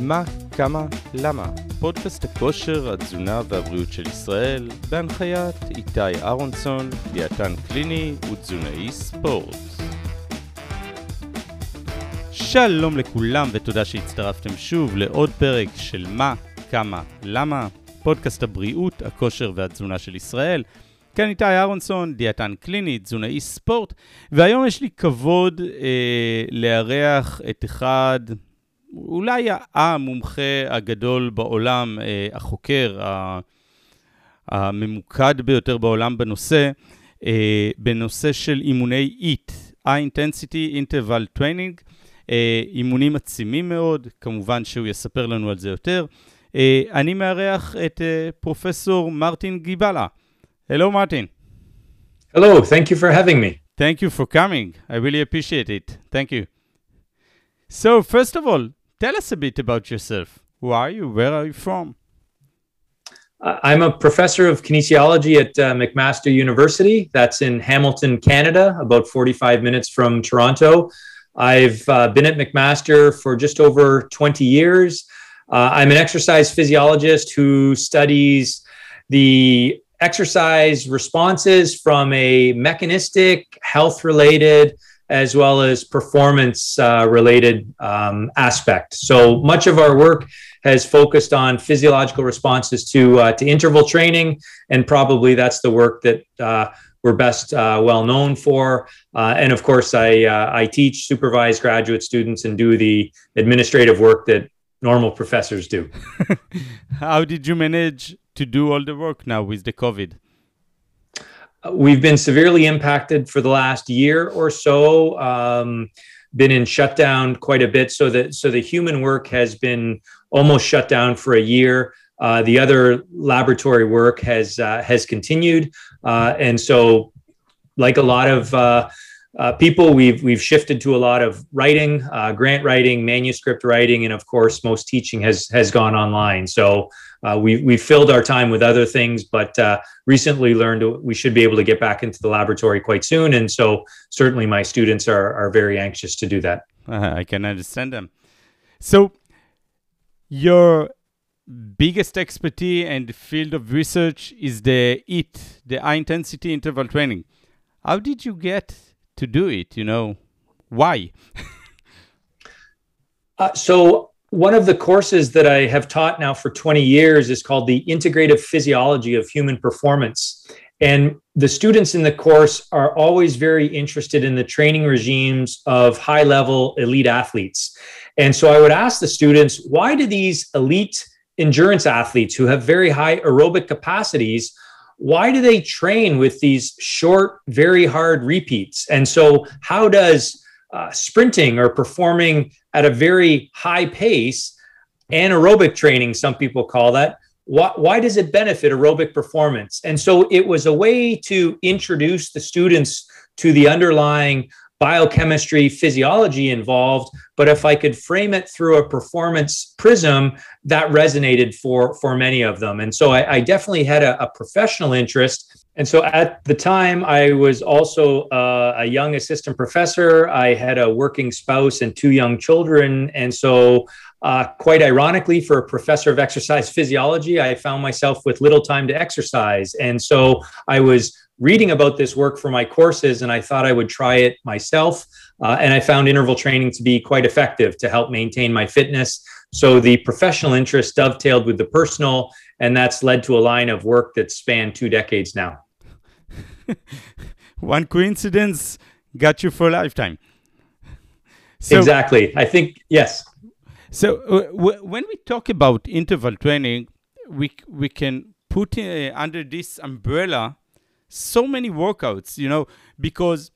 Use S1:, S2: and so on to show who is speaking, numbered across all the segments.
S1: מה, כמה, למה? פודקאסט הכושר, התזונה והבריאות של ישראל, בהנחיית איתי אהרונסון, דיאטן קליני ותזונאי ספורט. שלום לכולם ותודה שהצטרפתם שוב לעוד פרק של מה, כמה, למה? פודקאסט הבריאות, הכושר והתזונה של ישראל. כאן איתי אהרונסון, דיאטן קליני, תזונאי ספורט, והיום יש לי כבוד אה, לארח את אחד, אולי המומחה הגדול בעולם, אה, החוקר הממוקד ביותר בעולם בנושא, אה, בנושא של אימוני EAT, High Intensity Interval Training, אה, אימונים עצימים מאוד, כמובן שהוא יספר לנו על זה יותר. אני מארח את פרופסור מרטין גיבלה. Hello, Martin.
S2: Hello, thank you for having me.
S1: Thank you for coming. I really appreciate it. Thank you. So, first of all, tell us a bit about yourself. Who are you? Where are you from?
S2: I'm a professor of kinesiology at uh, McMaster University. That's in Hamilton, Canada, about 45 minutes from Toronto. I've uh, been at McMaster for just over 20 years. Uh, I'm an exercise physiologist who studies the exercise responses from a mechanistic, health related, as well as performance uh, related um, aspect. So much of our work has focused on physiological responses to uh, to interval training, and probably that's the work that uh, we're best uh, well known for. Uh, and of course, I uh, I teach, supervise graduate students, and do the administrative work that normal professors do.
S1: How did you manage to do all the work now with the COVID?
S2: We've been severely impacted for the last year or so. Um, been in shutdown quite a bit, so that so the human work has been almost shut down for a year. Uh, the other laboratory work has uh, has continued, uh, and so like a lot of uh, people, we've we've shifted to a lot of writing, uh, grant writing, manuscript writing, and of course, most teaching has has gone online. So uh, we we filled our time with other things, but uh, recently learned we should be able to get back into the laboratory quite soon. And so certainly, my students are are very anxious to do that.
S1: I can understand them. So your biggest expertise and field of research is the HIIT, the high intensity interval training. How did you get to do it? You know, why?
S2: uh, so, one of the courses that I have taught now for 20 years is called the Integrative Physiology of Human Performance. And the students in the course are always very interested in the training regimes of high level elite athletes. And so I would ask the students, why do these elite endurance athletes who have very high aerobic capacities why do they train with these short, very hard repeats? And so, how does uh, sprinting or performing at a very high pace, anaerobic training, some people call that, why, why does it benefit aerobic performance? And so, it was a way to introduce the students to the underlying biochemistry, physiology involved. But if I could frame it through a performance prism, that resonated for for many of them. And so I, I definitely had a, a, professional interest. And so at the time, I was also uh, a young assistant professor. I had a working spouse and two young children. And so uh, quite ironically, for a professor of exercise physiology, I found myself with little time to exercise. And so I was reading about this work for my courses and I thought I would try it myself. Uh, and I found interval training to be quite effective to help maintain my fitness. So the professional interest dovetailed with the personal, and that's led to a line of work that spanned two decades now.
S1: One coincidence got you for a lifetime.
S2: So, exactly. I think, yes.
S1: So uh, w- when we talk about interval training, we, we can put uh, under this umbrella so many workouts, you know, because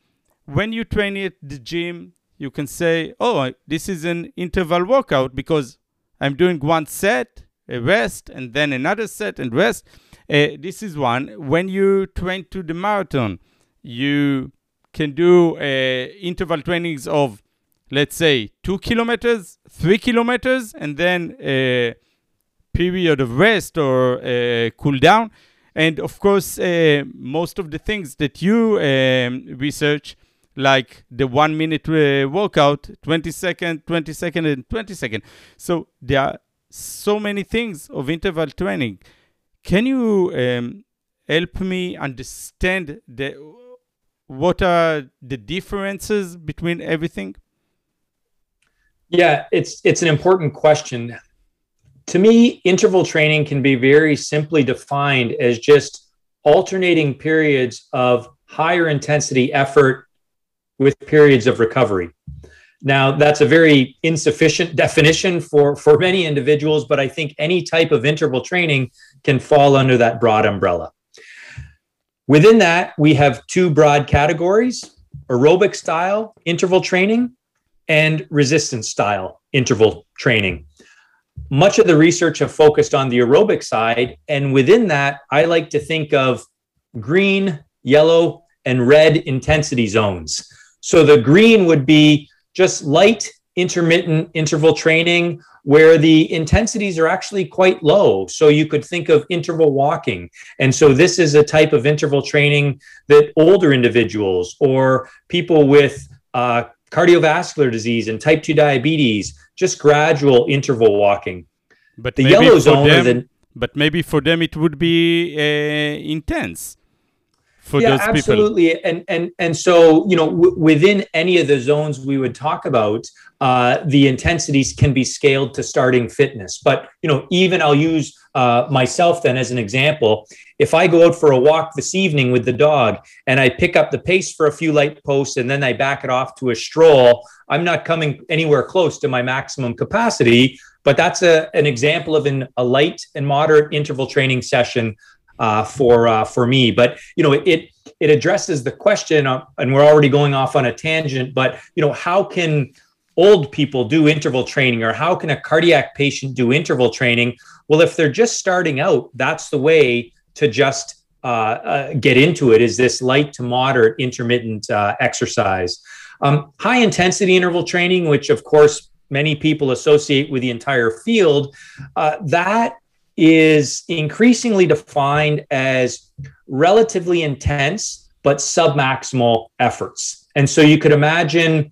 S1: when you train at the gym, you can say, oh, this is an interval workout because I'm doing one set, a rest, and then another set and rest. Uh, this is one. When you train to the marathon, you can do uh, interval trainings of, let's say, two kilometers, three kilometers, and then a period of rest or uh, cool down. And of course, uh, most of the things that you um, research, like the one minute uh, workout 20 second 20 second and 20 second. So there are so many things of interval training. Can you um, help me understand the what are the differences between everything?
S2: Yeah it's it's an important question. To me interval training can be very simply defined as just alternating periods of higher intensity effort with periods of recovery. Now, that's a very insufficient definition for, for many individuals, but I think any type of interval training can fall under that broad umbrella. Within that, we have two broad categories aerobic style interval training and resistance style interval training. Much of the research have focused on the aerobic side. And within that, I like to think of green, yellow, and red intensity zones. So the green would be just light intermittent interval training where the intensities are actually quite low. So you could think of interval walking. And so this is a type of interval training that older individuals or people with uh, cardiovascular disease and type 2 diabetes, just gradual interval walking.
S1: But the yellow zone them, the, but maybe for them it would be uh, intense
S2: for yeah, those people. absolutely. And and and so you know, w- within any of the zones we would talk about, uh, the intensities can be scaled to starting fitness. But you know, even I'll use uh, myself then as an example. If I go out for a walk this evening with the dog and I pick up the pace for a few light posts and then I back it off to a stroll, I'm not coming anywhere close to my maximum capacity. But that's a, an example of an, a light and moderate interval training session uh, for uh, for me. But you know, it it addresses the question, uh, and we're already going off on a tangent. But you know, how can old people do interval training, or how can a cardiac patient do interval training? Well, if they're just starting out, that's the way to just uh, uh, get into it. Is this light to moderate intermittent uh, exercise? Um, high intensity interval training, which of course many people associate with the entire field, that is increasingly defined as relatively intense but submaximal efforts. And so you could imagine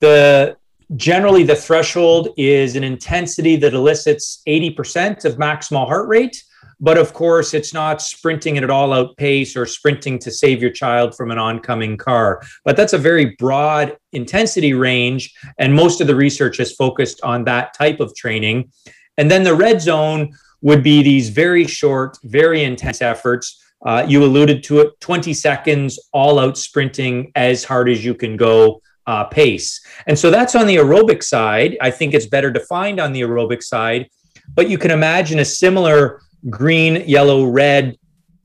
S2: the generally the threshold is an intensity that elicits 80% of maximal heart rate. But of course, it's not sprinting at all out pace or sprinting to save your child from an oncoming car. But that's a very broad intensity range. And most of the research is focused on that type of training. And then the red zone would be these very short, very intense efforts. Uh, you alluded to it 20 seconds, all out sprinting as hard as you can go uh, pace. And so that's on the aerobic side. I think it's better defined on the aerobic side, but you can imagine a similar green, yellow, red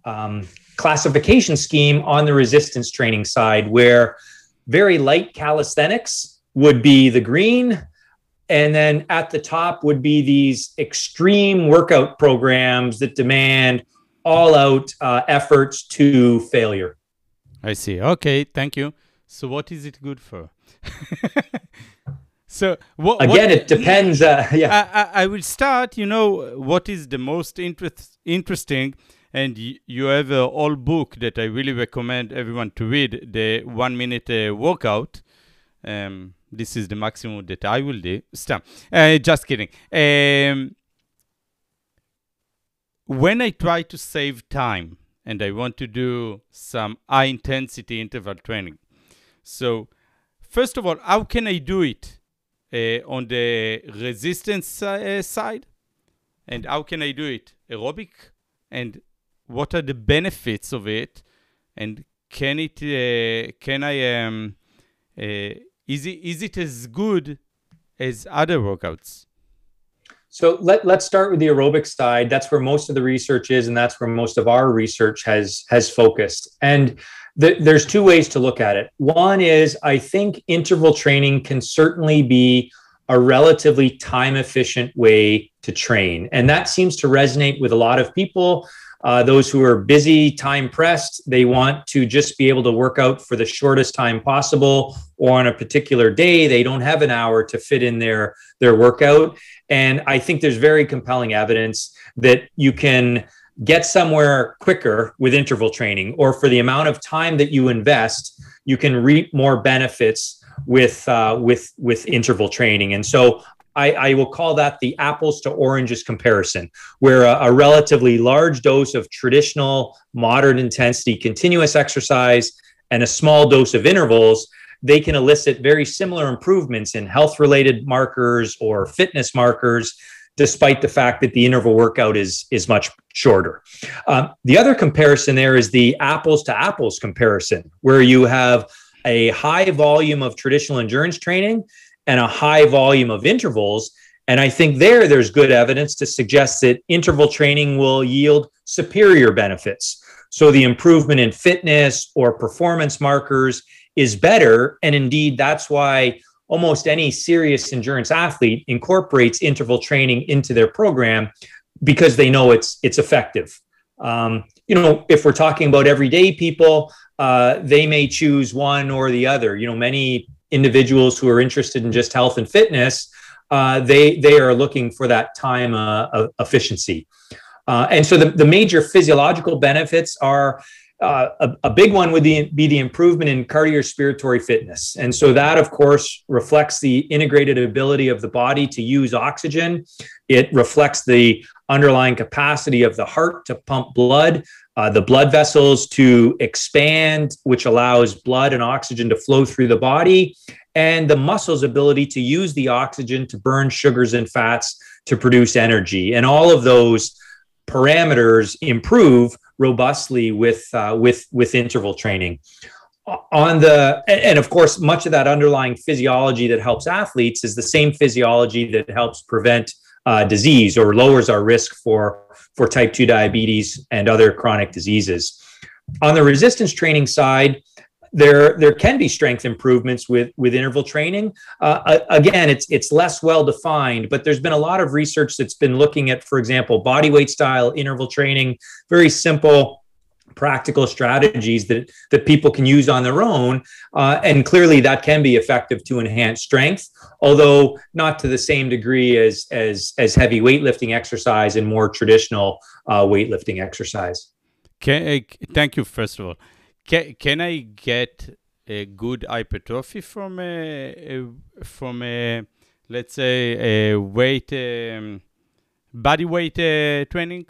S2: um, classification scheme on the resistance training side, where very light calisthenics would be the green, and then at the top would be these extreme workout programs that demand all out uh, efforts to failure.
S1: I see. Okay, thank you. So, what is it good for? so,
S2: what, again, what, it depends. Uh,
S1: yeah, I, I, will start. You know, what is the most interest, interesting? And you have a whole book that I really recommend everyone to read the one minute uh, workout. Um, this is the maximum that I will do. Stop. Uh, just kidding. Um, when I try to save time and I want to do some high intensity interval training, so first of all, how can I do it uh, on the resistance uh, side? And how can I do it aerobic? And what are the benefits of it? And can it can I um, is it is it as good as other workouts?
S2: So let, let's start with the aerobic side. That's where most of the research is, and that's where most of our research has has focused. And the, there's two ways to look at it. One is I think interval training can certainly be a relatively time efficient way to train, and that seems to resonate with a lot of people. Uh, those who are busy, time pressed, they want to just be able to work out for the shortest time possible, or on a particular day, they don't have an hour to fit in their their workout. And I think there's very compelling evidence that you can get somewhere quicker with interval training, or for the amount of time that you invest, you can reap more benefits with uh, with with interval training. And so I, I, will call that the apples to oranges comparison, where a, a, relatively large dose of traditional moderate intensity continuous exercise and a small dose of intervals, they can elicit very similar improvements in health related markers or fitness markers despite the fact that the interval workout is is much shorter. Um, the other comparison there is the apples to apples comparison, where you have a high volume of traditional endurance training and a high volume of intervals. And I think there, there's good evidence to suggest that interval training will yield superior benefits. So the improvement in fitness or performance markers is better. And indeed, that's why almost any serious endurance athlete incorporates interval training into their program because they know it's it's effective. Um, you know, if we're talking about everyday people, uh, they may choose one or the other. You know, many individuals who are interested in just health and fitness, uh, they they are looking for that time uh, efficiency. Uh, and so the, the major physiological benefits are uh, a, a, big one would be, be the improvement in cardiorespiratory fitness. And so that, of course, reflects the integrated ability of the body to use oxygen. It reflects the underlying capacity of the heart to pump blood, uh, the blood vessels to expand, which allows blood and oxygen to flow through the body, and the muscles' ability to use the oxygen to burn sugars and fats to produce energy. And all of those parameters improve robustly with uh, with with interval training on the and of course much of that underlying physiology that helps athletes is the same physiology that helps prevent uh, disease or lowers our risk for for type 2 diabetes and other chronic diseases. On the resistance training side there there can be strength improvements with with interval training. Uh, again it's it's less well defined but there's been a lot of research that's been looking at for example body weight style interval training very simple practical strategies that that people can use on their own uh, and clearly that can be effective to enhance strength although not to the same degree as as as heavy weightlifting exercise and more traditional uh, weightlifting exercise
S1: okay, thank you first of all can, can I get a good hypertrophy from a, a from a let's say a weight um, body weight uh, training?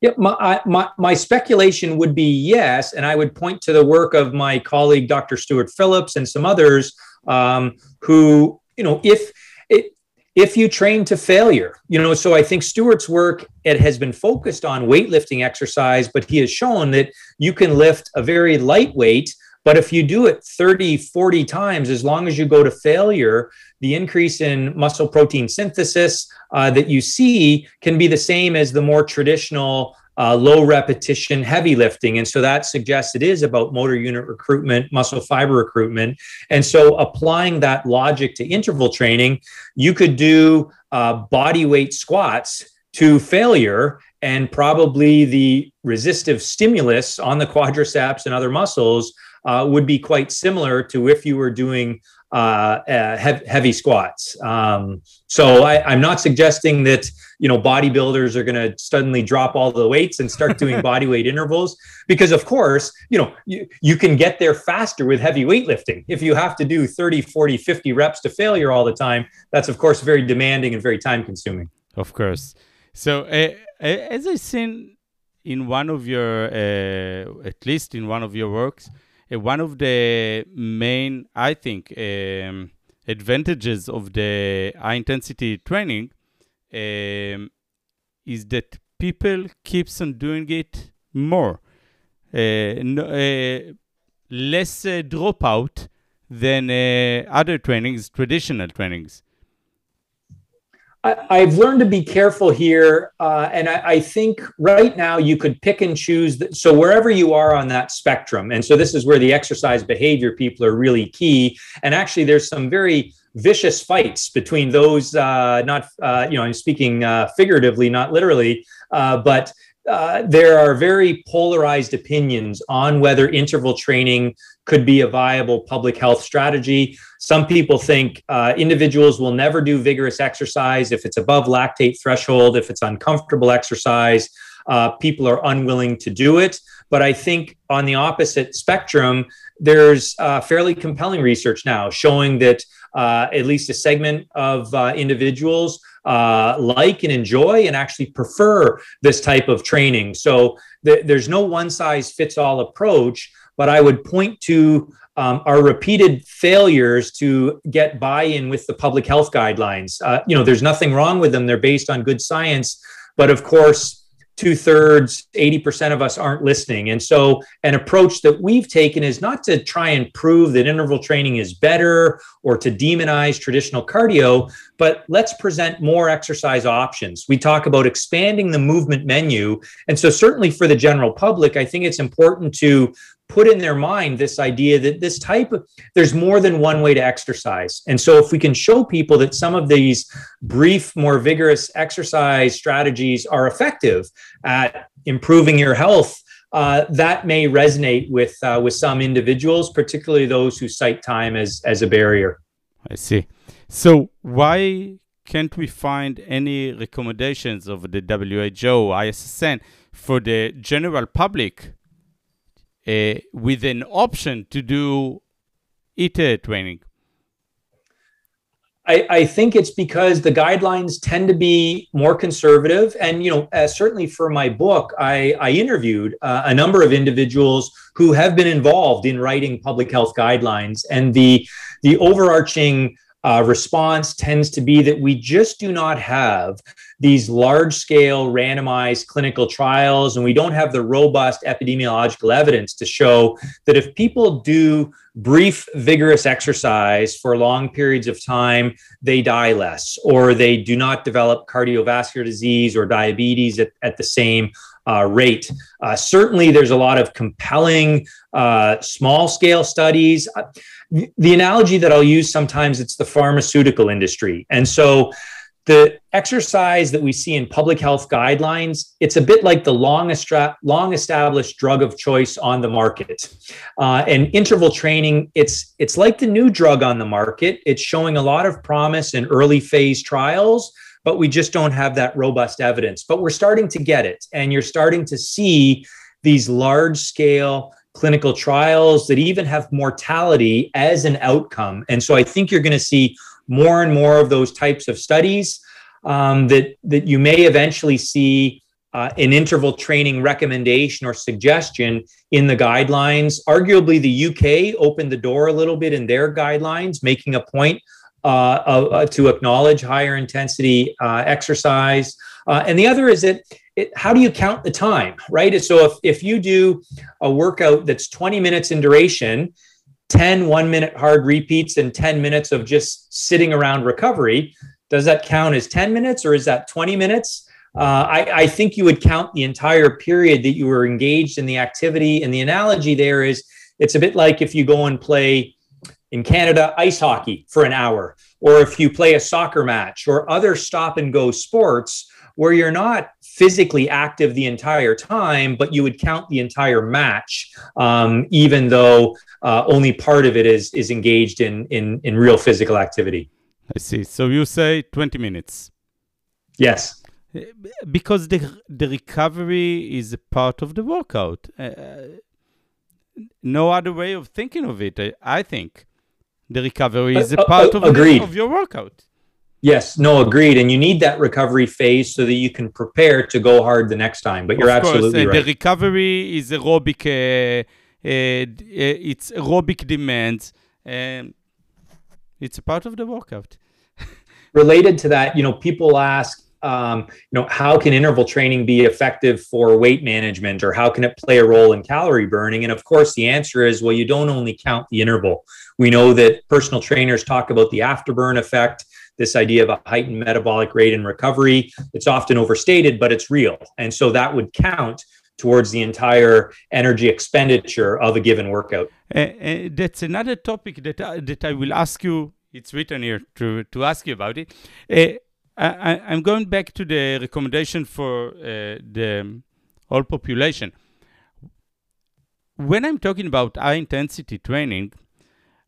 S2: Yeah, my, my, my speculation would be yes. And I would point to the work of my colleague, Dr. Stuart Phillips, and some others um, who, you know, if it, if you train to failure you know so i think stuart's work it has been focused on weightlifting exercise but he has shown that you can lift a very lightweight but if you do it 30 40 times as long as you go to failure the increase in muscle protein synthesis uh, that you see can be the same as the more traditional uh, low repetition heavy lifting. And so that suggests it is about motor unit recruitment, muscle fiber recruitment. And so applying that logic to interval training, you could do uh, body weight squats to failure and probably the resistive stimulus on the quadriceps and other muscles uh, would be quite similar to if you were doing uh, uh, heavy squats. Um, so I, am not suggesting that you know bodybuilders are going to suddenly drop all the weights and start doing body weight intervals because of course you know you, you can get there faster with heavy weightlifting. If you have to do 30, 40, 50 reps to failure all the time, that's of course very demanding and very time consuming.
S1: Of course. So uh, as I seen in one of your, uh, at least in one of your works uh, one of the main, I think, um, advantages of the high intensity training um, is that people keeps on doing it more, uh, no, uh, less uh, dropout than uh, other trainings, traditional trainings.
S2: I, have learned to be careful here, uh, and I, I, think right now you could pick and choose. The, so wherever you are on that spectrum, and so this is where the exercise behavior people are really key. And actually, there's some very vicious fights between those. Uh, not uh, you know, I'm speaking uh, figuratively, not literally, uh, but uh, there are very polarized opinions on whether interval training could be a viable public health strategy. Some people think uh, individuals will never do vigorous exercise if it's above lactate threshold, if it's uncomfortable exercise. uh, people are unwilling to do it. But I think on the opposite spectrum, there's uh, fairly compelling research now showing that uh, at least a segment of uh, individuals uh, like and enjoy and actually prefer this type of training. So th- there's no one size fits all approach, but I would point to um, our repeated failures to get buy-in with the public health guidelines. Uh, you know, there's nothing wrong with them; they're based on good science, but of course, two thirds, 80% of us aren't listening. And so, an approach that we've taken is not to try and prove that interval training is better or to demonize traditional cardio, but let's present more exercise options. We talk about expanding the movement menu. And so, certainly for the general public, I think it's important to put in their mind this idea that this type of there's more than one way to exercise. And so if we can show people that some of these brief more vigorous exercise strategies are effective at improving your health uh, that may resonate with uh, with some individuals particularly those who cite time as as a barrier.
S1: I see. So why can't we find any recommendations of the WHO, ISSN for the general public with an option to do ETA training?
S2: I, I, think it's because the guidelines tend to be more conservative. And, you know, uh, certainly for my book, I, I interviewed uh, a number of individuals who have been involved in writing public health guidelines. And the, the overarching uh, response tends to be that we just do not have these large scale randomized clinical trials, and we don't have the robust epidemiological evidence to show that if people do brief, vigorous exercise for long periods of time, they die less, or they do not develop cardiovascular disease or diabetes at, at the same uh, rate. Uh, certainly, there's a lot of compelling uh, small scale studies. Uh, the analogy that I'll use sometimes it's the pharmaceutical industry. And so the exercise that we see in public health guidelines, it's a bit like the long, estra- long established drug of choice on the market. Uh, and interval training, it's, it's like the new drug on the market. It's showing a lot of promise in early phase trials, but we just don't have that robust evidence. But we're starting to get it. And you're starting to see these large scale clinical trials that even have mortality as an outcome. And so I think you're going to see more and more of those types of studies um, that, that you may eventually see uh, an interval training recommendation or suggestion in the guidelines. Arguably, the UK opened the door a little bit in their guidelines, making a point uh, uh, to acknowledge higher intensity uh, exercise. Uh, and the other is that it, how do you count the time, right? So if, if you do a workout that's 20 minutes in duration, 10 one minute hard repeats and 10 minutes of just sitting around recovery, does that count as 10 minutes or is that 20 minutes? Uh, I, I, think you would count the entire period that you were engaged in the activity. And the analogy there is it's a bit like if you go and play in Canada ice hockey for an hour, or if you play a soccer match or other stop and go sports where you're not physically active the entire time, but you would count the entire match, um, even though uh, only part of it is is engaged in, in in real physical activity.
S1: I see. So you say 20 minutes.
S2: Yes.
S1: Because the the recovery is a part of the workout. Uh, no other way of thinking of it. I, I think the recovery is a uh, part uh, of, the, of your workout.
S2: Yes, no, agreed. And you need that recovery phase so that you can prepare to go hard the next time. But you're of absolutely
S1: course.
S2: right.
S1: The recovery is aerobic. Uh, uh, uh, it's aerobic demands. and it's a part of the workout.
S2: Related to that, you know, people ask, um, you know, how can interval training be effective for weight management, or how can it play a role in calorie burning? And of course, the answer is, well, you don't only count the interval. We know that personal trainers talk about the afterburn effect this idea of a heightened metabolic rate and recovery. It's often overstated, but it's real. And so that would count towards the entire energy expenditure of a given workout.
S1: Uh, uh, that's another topic that, uh, that I will ask you. It's written here to, to ask you about it. I, am going back to the recommendation for the whole population. When I'm talking about high intensity training,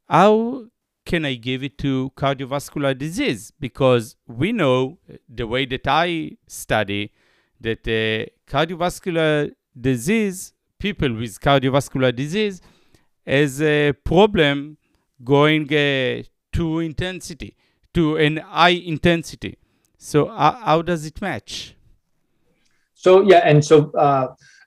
S1: how can I give it to cardiovascular disease? Because we know the way that I study that uh, cardiovascular disease, people with cardiovascular disease, has a problem going uh, to intensity, to an high intensity. So uh, how does it match?
S2: So yeah, and so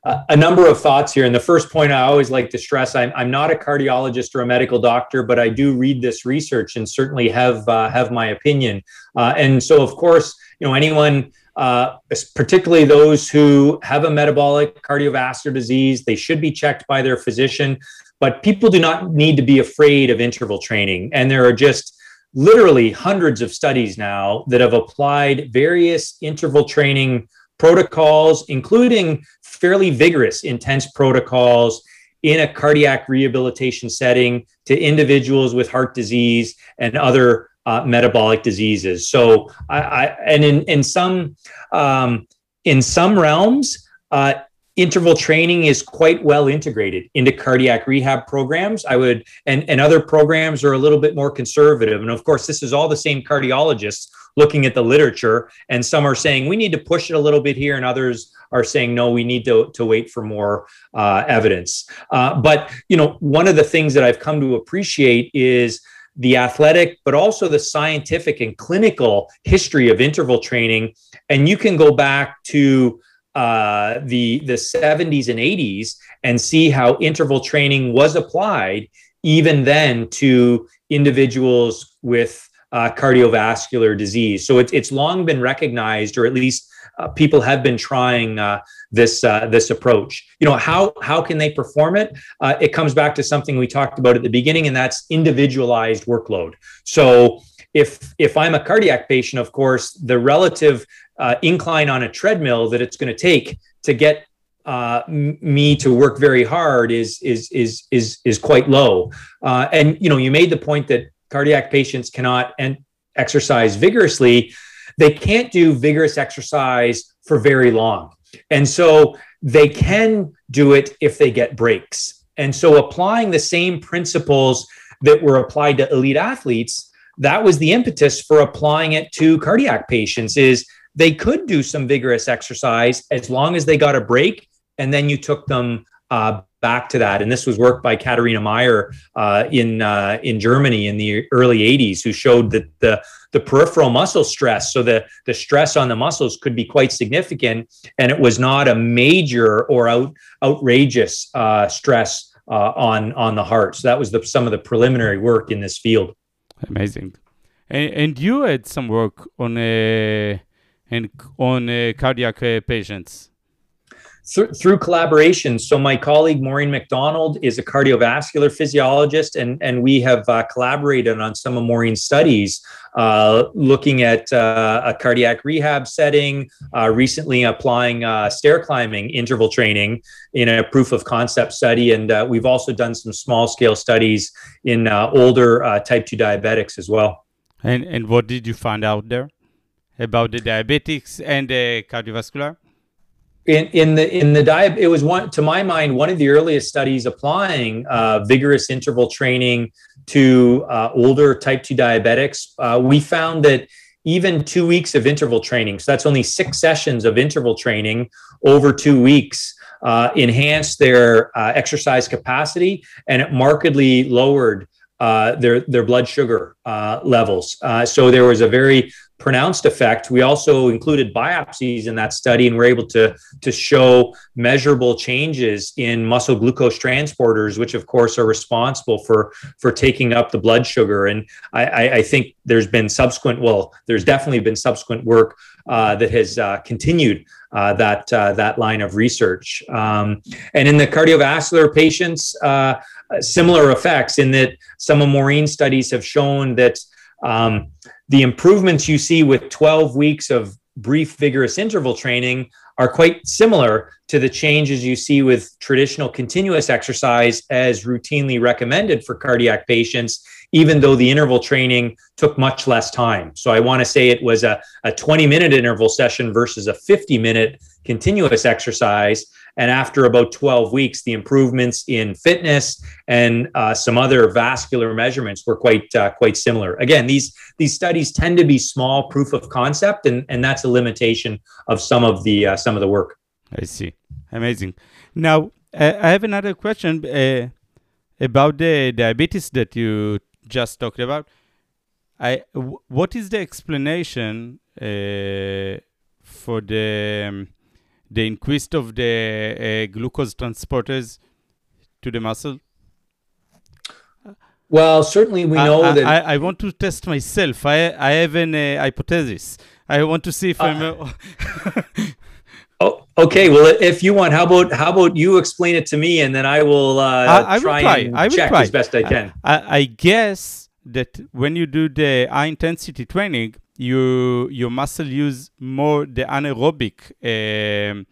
S2: a number of thoughts here. And the first point I always like to stress: I'm, I'm not a cardiologist or a medical doctor, but I do read this research and certainly have uh, have my opinion. Uh, and so, of course, you know anyone. Uh, particularly those who have a metabolic cardiovascular disease, they should be checked by their physician. But people do not need to be afraid of interval training. And there are just literally hundreds of studies now that have applied various interval training protocols, including fairly vigorous, intense protocols in a cardiac rehabilitation setting to individuals with heart disease and other uh, metabolic diseases. So, I, I, and in in some um, in some realms, uh, interval training is quite well integrated into cardiac rehab programs i would and and other programs are a little bit more conservative and of course this is all the same cardiologists looking at the literature and some are saying we need to push it a little bit here and others are saying no we need to, to wait for more uh, evidence. Uh, but you know one of the things that i've come to appreciate is the athletic but also the scientific and clinical history of interval training. And you can go back to uh, the the 70s and 80s and see how interval training was applied even then to individuals with uh, cardiovascular disease. So it's it's long been recognized, or at least uh, people have been trying uh, this uh, this approach. You know how how can they perform it? Uh, it comes back to something we talked about at the beginning, and that's individualized workload. So if if I'm a cardiac patient, of course, the relative uh, incline on a treadmill that it's going to take to get uh, me to work very hard is is is is is quite low. Uh, and you know, you made the point that cardiac patients cannot and exercise vigorously. They can't do vigorous exercise for very long, and so they can do it if they get breaks. And so, applying the same principles that were applied to elite athletes, that was the impetus for applying it to cardiac patients. Is they could do some vigorous exercise as long as they got a break and then you took them uh, back to that. And this was work by Katharina Meyer uh, in uh, in Germany in the early 80s, who showed that the the peripheral muscle stress, so the the stress on the muscles could be quite significant, and it was not a major or out outrageous uh, stress uh, on on the heart. So that was the, some of the preliminary work in this field.
S1: Amazing, and, and you had some work on a and on uh, cardiac uh, patients?
S2: Through, through collaboration. So my colleague Maureen MacDonald is a cardiovascular physiologist, and, and we have uh, collaborated on some of Maureen's studies, uh, looking at uh, a cardiac rehab setting, uh, recently applying uh, stair climbing interval training in a proof of concept study, and uh, we've also done some small scale studies in older type two diabetics as well.
S1: And and what did you find out there? about the diabetics and the cardiovascular?
S2: In, in the in the diet, it was one to my mind one of the earliest studies applying uh, vigorous interval training to uh, older type two diabetics. Uh, we found that even two weeks of interval training, so that's only six sessions of interval training over two weeks, uh, enhanced their uh, exercise capacity and it markedly lowered uh, their their blood sugar levels. So there was a very pronounced effect. We also included biopsies in that study and were able to, to show measurable changes in muscle glucose transporters, which of course are responsible for, for taking up the blood sugar. And I, I think there's been subsequent, well, there's definitely been subsequent work uh, that has uh, continued uh, that, uh, that line of research. Um, and in the cardiovascular patients, uh, similar effects in that some of Maureen's studies have shown that um, the improvements you see with 12 weeks of brief, vigorous interval training are quite similar to the changes you see with traditional continuous exercise as routinely recommended for cardiac patients, even though the interval training took much less time. So I want to say it was a, a 20 minute interval session versus a 50 minute continuous exercise. And after about 12 weeks, the improvements in fitness and uh, some other vascular measurements were quite uh, quite similar. Again, these these studies tend to be small proof of concept, and, and that's a limitation of some of the uh, some of the work.
S1: I see. Amazing. Now, I have another question uh, about the diabetes that you just talked about. I what is the explanation uh, for the um, the increase of the uh, glucose transporters to the muscle?
S2: Well, certainly we know
S1: I,
S2: that.
S1: I, I, want to test myself. I I have an uh, hypothesis. I want to see if I'm.
S2: oh, okay. Well, if you want, how about how about you explain it to me, and then I will uh,
S1: I, I
S2: try,
S1: will try.
S2: and
S1: I will
S2: check
S1: try.
S2: as best I can.
S1: I, I guess that when you do the high intensity training, you your muscle use more the anaerobic um,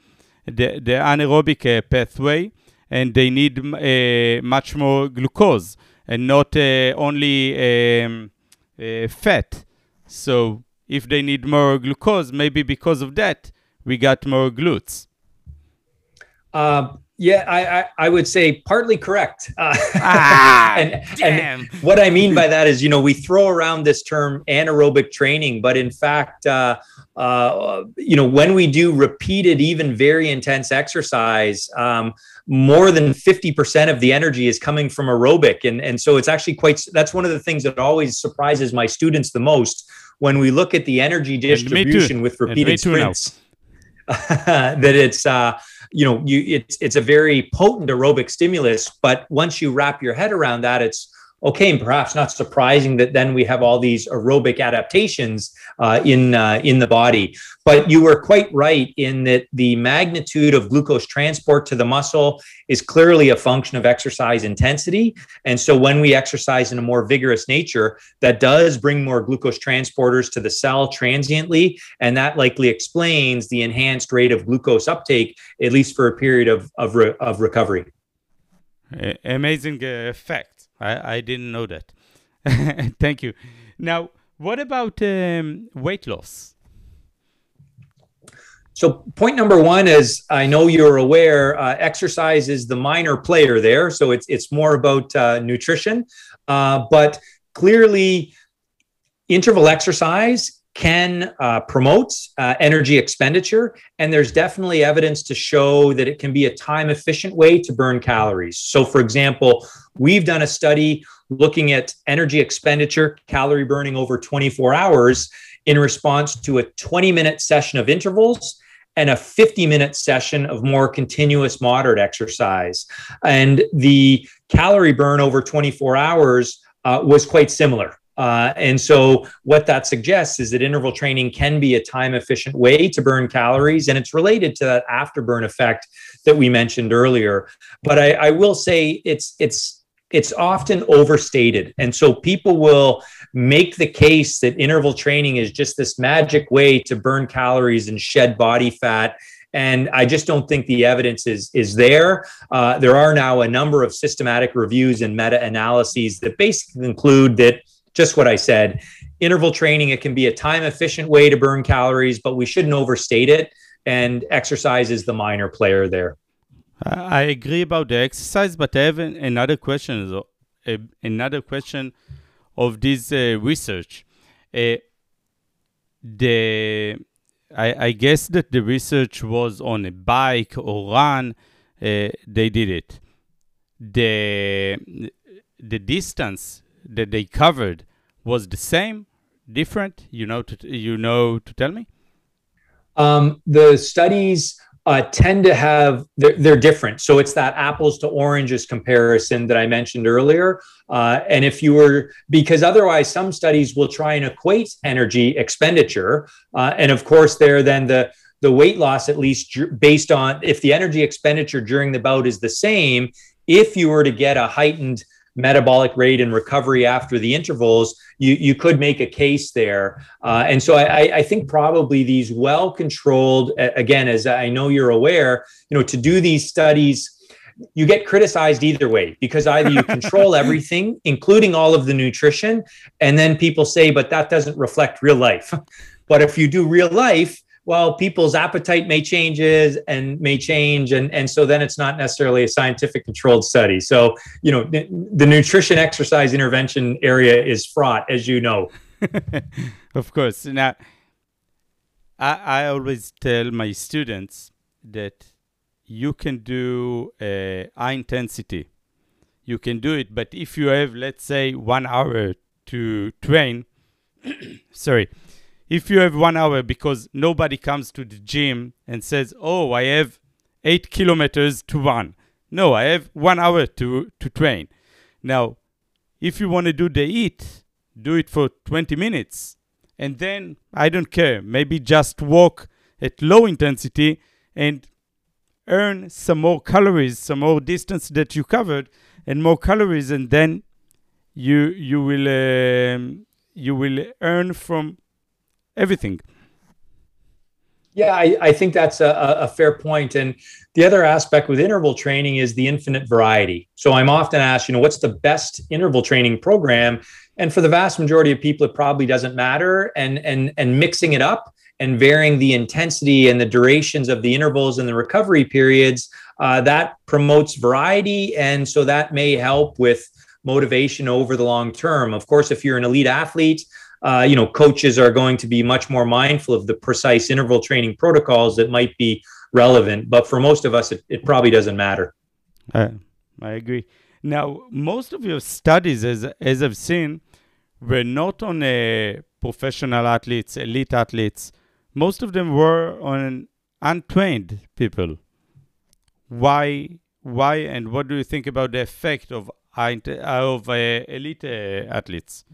S1: the the anaerobic uh, pathway, and they need uh, much more glucose and not uh, only um, uh, fat. So if they need more glucose, maybe because of that, we got more
S2: GLUTs. Yeah, I, I, I would say partly correct. Uh,
S1: ah,
S2: and,
S1: damn.
S2: and what I mean by that is, you know, we throw around this term anaerobic training, but in fact, uh, uh, you know, when we do repeated, even very intense exercise, um, more than 50% of the energy is coming from aerobic. And, and so it's actually quite, that's one of the things that always surprises my students the most when we look at the energy distribution with repeated sprints. that it's, uh, you know, you it's it's a very potent aerobic stimulus, but once you wrap your head around that, it's okay, and perhaps not surprising that then we have all these aerobic adaptations uh, in uh, in the body. But you were quite right in that the magnitude of glucose transport to the muscle is clearly a function of exercise intensity. And so when we exercise in a more vigorous nature, that does bring more glucose transporters to the cell transiently, and that likely explains the enhanced rate of glucose uptake, at least for a period of of, re- of recovery.
S1: Amazing uh, fact. I, I didn't know that. Thank you. Now, what about um, weight loss?
S2: So, point number one is I know you're aware uh, exercise is the minor player there. So, it's, it's more about uh, nutrition. Uh, but clearly, interval exercise can uh, promote uh, energy expenditure. And there's definitely evidence to show that it can be a time efficient way to burn calories. So, for example, we've done a study looking at energy expenditure, calorie burning over 24 hours in response to a 20 minute session of intervals and a 50 minute session of more continuous moderate exercise. And the calorie burn over 24 hours uh, was quite similar. Uh, and so, what that suggests is that interval training can be a time efficient way to burn calories, and it's related to that afterburn effect that we mentioned earlier. But I, I will say it's it's it's often overstated, and so people will make the case that interval training is just this magic way to burn calories and shed body fat and I just don't think the evidence is is there. Uh, there are now a number of systematic reviews and meta analyses that basically conclude that just what I said. Interval training, it can be a time efficient way to burn calories, but we shouldn't overstate it. And exercise is the minor player there.
S1: I agree about the exercise, but I have another question. Another question of this uh, research. Uh, the I, I, guess that the research was on a bike or run. Uh, they did it. The the distance that they covered was the same, different? You know, to, you know to tell me.
S2: Um, the studies uh, tend to have they're, they're, different. So it's that apples to oranges comparison that I mentioned earlier. Uh, and if you were because otherwise some studies will try and equate energy expenditure, uh, and of course there then the the weight loss at least based on if the energy expenditure during the bout is the same. If you were to get a heightened metabolic rate and recovery after the intervals, you, you could make a case there. Uh, and so I, I think probably these well controlled, again, as I know you're aware, you know, to do these studies, you get criticized either way because either you control everything, including all of the nutrition, and then people say, but that doesn't reflect real life. but if you do real life, well, people's appetite may changes and may change, and and so then it's not necessarily a scientific controlled study. So you know, the nutrition exercise intervention area is fraught, as you know.
S1: of course. Now, I I always tell my students that you can do uh, high intensity. You can do it, but if you have, let's say, one hour to train, sorry if you have one hour because nobody comes to the gym and says, "Oh, I have eight kilometers to run." No, I have one hour to to train. Now, if you want to do the eat, do it for 20 minutes, and then I don't care. Maybe just walk at low intensity and earn some more calories, some more distance that you covered, and more calories, and then you you will um, you will earn from everything.
S2: Yeah, I, I think that's a, a, fair point. And the other aspect with interval training is the infinite variety. So I'm often asked, you know, what's the best interval training program? And for the vast majority of people, it probably doesn't matter. And and and mixing it up and varying the intensity and the durations of the intervals and the recovery periods, uh, that promotes variety. And so that may help with motivation over the long term. Of course, if you're an elite athlete, uh, you know, coaches are going to be much more mindful of the precise interval training protocols that might be relevant. But for most of us, it, it probably doesn't matter.
S1: Uh, I agree. Now, most of your studies, as as I've seen, were not on uh, professional athletes, elite athletes. Most of them were on untrained people. Why? Why? And what do you think about the effect of of uh, elite uh, athletes?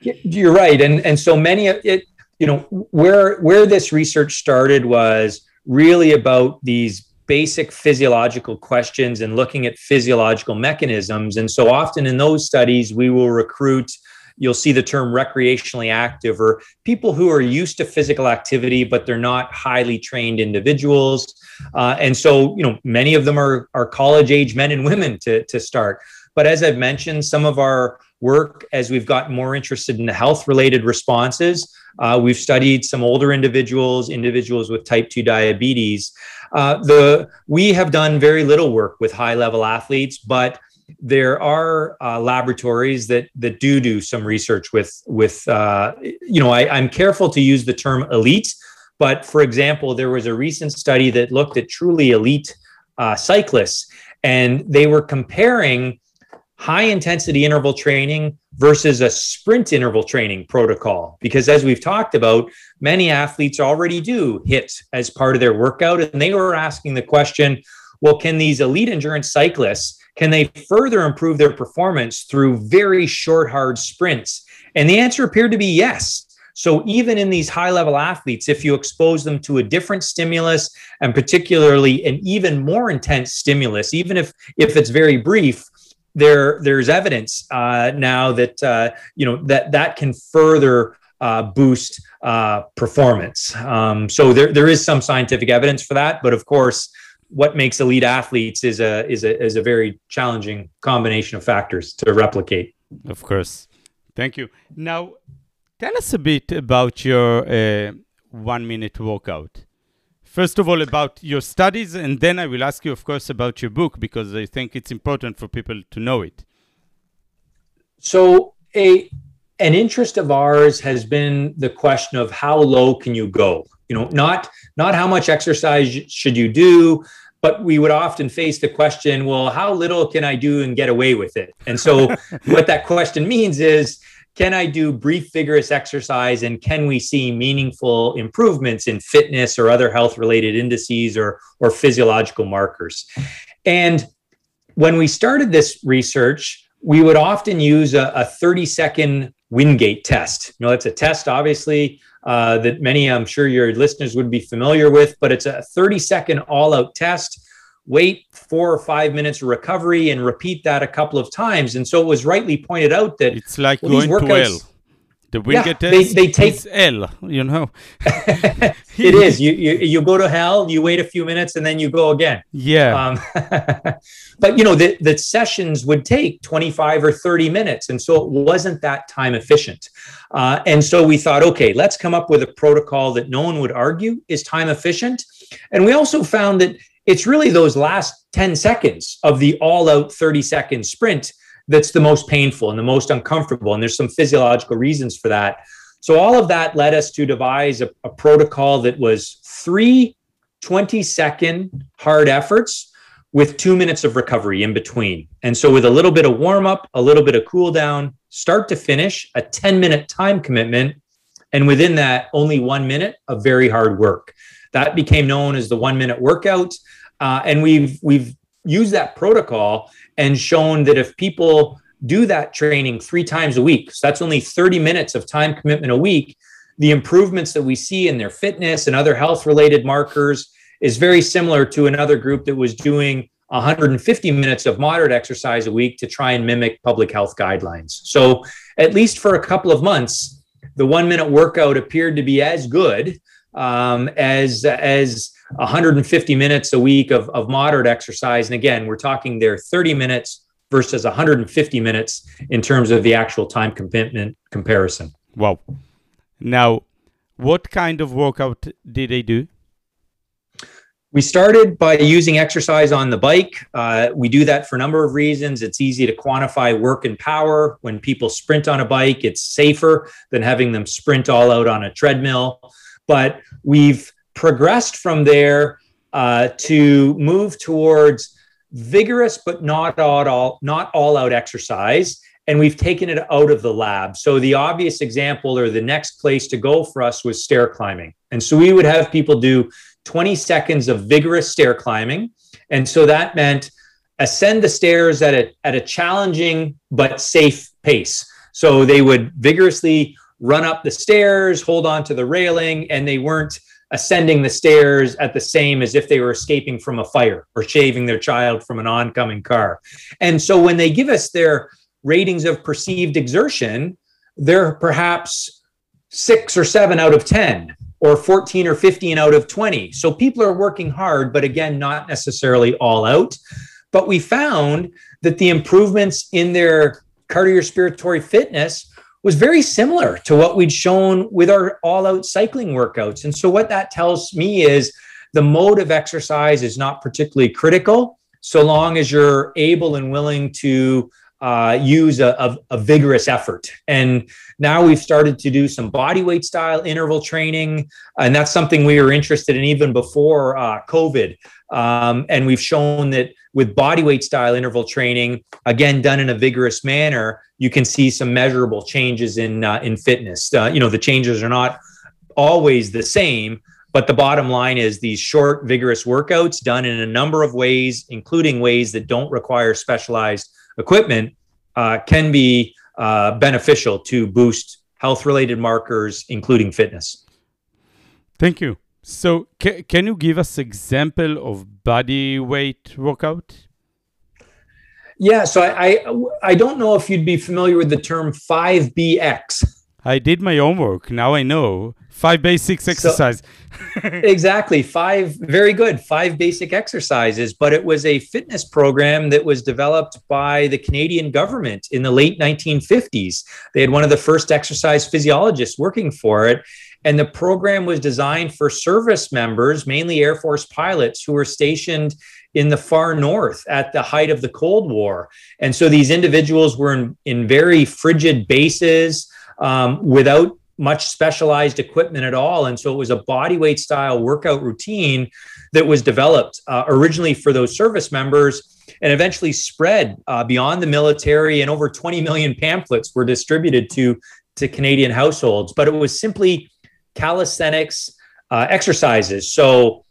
S2: You're right, and and so many of it, you know, where where this research started was really about these basic physiological questions and looking at physiological mechanisms. And so often in those studies, we will recruit. You'll see the term recreationally active or people who are used to physical activity, but they're not highly trained individuals. Uh, and so, you know, many of them are, are college age men and women to, to start. But as I've mentioned, some of our work as we've gotten more interested in the health related responses. Uh, we've studied some older individuals, individuals with type 2 diabetes. Uh, the, we have done very little work with high level athletes, but there are uh, laboratories that that do do some research with with uh, you know I, I'm careful to use the term elite, but for example, there was a recent study that looked at truly elite uh, cyclists, and they were comparing high intensity interval training versus a sprint interval training protocol. Because as we've talked about, many athletes already do HIIT as part of their workout. And they were asking the question well, can these elite endurance cyclists? Can they further improve their performance through very short, hard sprints? And the answer appeared to be yes. So even in these high level athletes, if you expose them to a different stimulus and particularly an even more intense stimulus, even if if it's very brief, there there's evidence uh, now that uh, you know that that can further uh, boost uh, performance. Um, so there there is some scientific evidence for that, but of course, what makes elite athletes is a is a is a very challenging combination of factors to replicate.
S1: Of course, thank you. Now, tell us a bit about your uh, one minute workout first of all about your studies, and then I will ask you, of course, about your book because I think it's important for people to know it.
S2: So, a an interest of ours has been the question of how low can you go? You know, not not how much exercise should you do, but we would often face the question, well, how little can I do and get away with it? And so, what that question means is can I do brief, vigorous exercise and can we see meaningful improvements in fitness or other health related indices or, or physiological markers? And when we started this research, we would often use a, a 30 second Wingate test. You know, it's a test, obviously, uh, that many, I'm sure your listeners would be familiar with, but it's a 30 second all out test wait four or five minutes of recovery and repeat that a couple of times. And so it was rightly pointed out that
S1: it's like well, going to well. The Wingate
S2: Yeah, they- they take-
S1: is hell, you know.
S2: it is. You, you you go to hell, you wait a few minutes, and then you go again.
S1: Yeah.
S2: Um, but you know the, the sessions would take 25 or 30 minutes and so it wasn't that time efficient uh, and so we thought okay let's come up with a protocol that no one would argue is time efficient and we also found that it's really those last 10 seconds of the all out 30 second sprint that's the most painful and the most uncomfortable and there's some physiological reasons for that so all of that led us to devise a, a protocol that was three 20 second hard efforts with two minutes of recovery in between. And so, with a little bit of warm up, a little bit of cool down, start to finish, a 10 minute time commitment. And within that, only one minute of very hard work. That became known as the one minute workout. Uh, and we've, we've used that protocol and shown that if people do that training three times a week, so that's only 30 minutes of time commitment a week, the improvements that we see in their fitness and other health related markers is very similar to another group that was doing 150 minutes of moderate exercise a week to try and mimic public health guidelines. So, at least for a couple of months, the one minute workout appeared to be as good um, as, as 150 minutes a week of, of moderate exercise. And again, we're talking there 30 minutes versus 150 minutes in terms of the actual time commitment comparison.
S1: wow. Now, what kind of workout did they do?
S2: We started by using exercise on the bike. Uh, we do that for a number of reasons. It's easy to quantify work and power. When people sprint on a bike, it's safer than having them sprint all out on a treadmill. But we've progressed from there uh, to move towards vigorous but not all, not all out exercise. And we've taken it out of the lab. So the obvious example or the next place to go for us was stair climbing. And so we would have people do 20 seconds of vigorous stair climbing. And so that meant ascend the stairs at a, at a challenging but safe pace. So they would vigorously run up the stairs hold on to the railing and they weren't ascending the stairs at the same as if they were escaping from a fire or shaving their child from an oncoming car. And so when they give us their ratings of perceived exertion, they're perhaps six or seven out of 10 or 14 or 15 out of 20. So people are working hard, but again, not necessarily all out. But we found that the improvements in their cardiorespiratory fitness was very similar to what we'd shown with our all out cycling workouts. And so, what that tells me is the mode of exercise is not particularly critical so long as you're able and willing to uh, use a, a, a, vigorous effort. And now we've started to do some body weight style interval training. And that's something we were interested in even before uh, COVID. Um, and we've shown that with body weight style interval training, again, done in a vigorous manner, you can see some measurable changes in, uh, in fitness. Uh, you know, the changes are not always the same, but the bottom line is these short, vigorous workouts done in a number of ways, including ways that don't require specialized equipment uh, can be uh, beneficial to boost health related markers, including fitness.
S1: Thank you. So, ca- can you give us example of body weight workout?
S2: Yeah, so I, I I don't know if you'd be familiar with the term 5BX.
S1: I did my homework. Now I know. Five basics exercise.
S2: So, exactly. Five, very good. Five basic exercises. But it was a fitness program that was developed by the Canadian government in the late 1950s. They had one of the first exercise physiologists working for it. And the program was designed for service members, mainly Air Force pilots who were stationed in the far north at the height of the Cold War. And so these individuals were in, in very frigid bases um, without much specialized equipment at all. And so it was a bodyweight style workout routine that was developed uh, originally for those service members and eventually spread uh, beyond the military. And over 20 million pamphlets were distributed to, to Canadian households. But it was simply calisthenics uh, exercises. So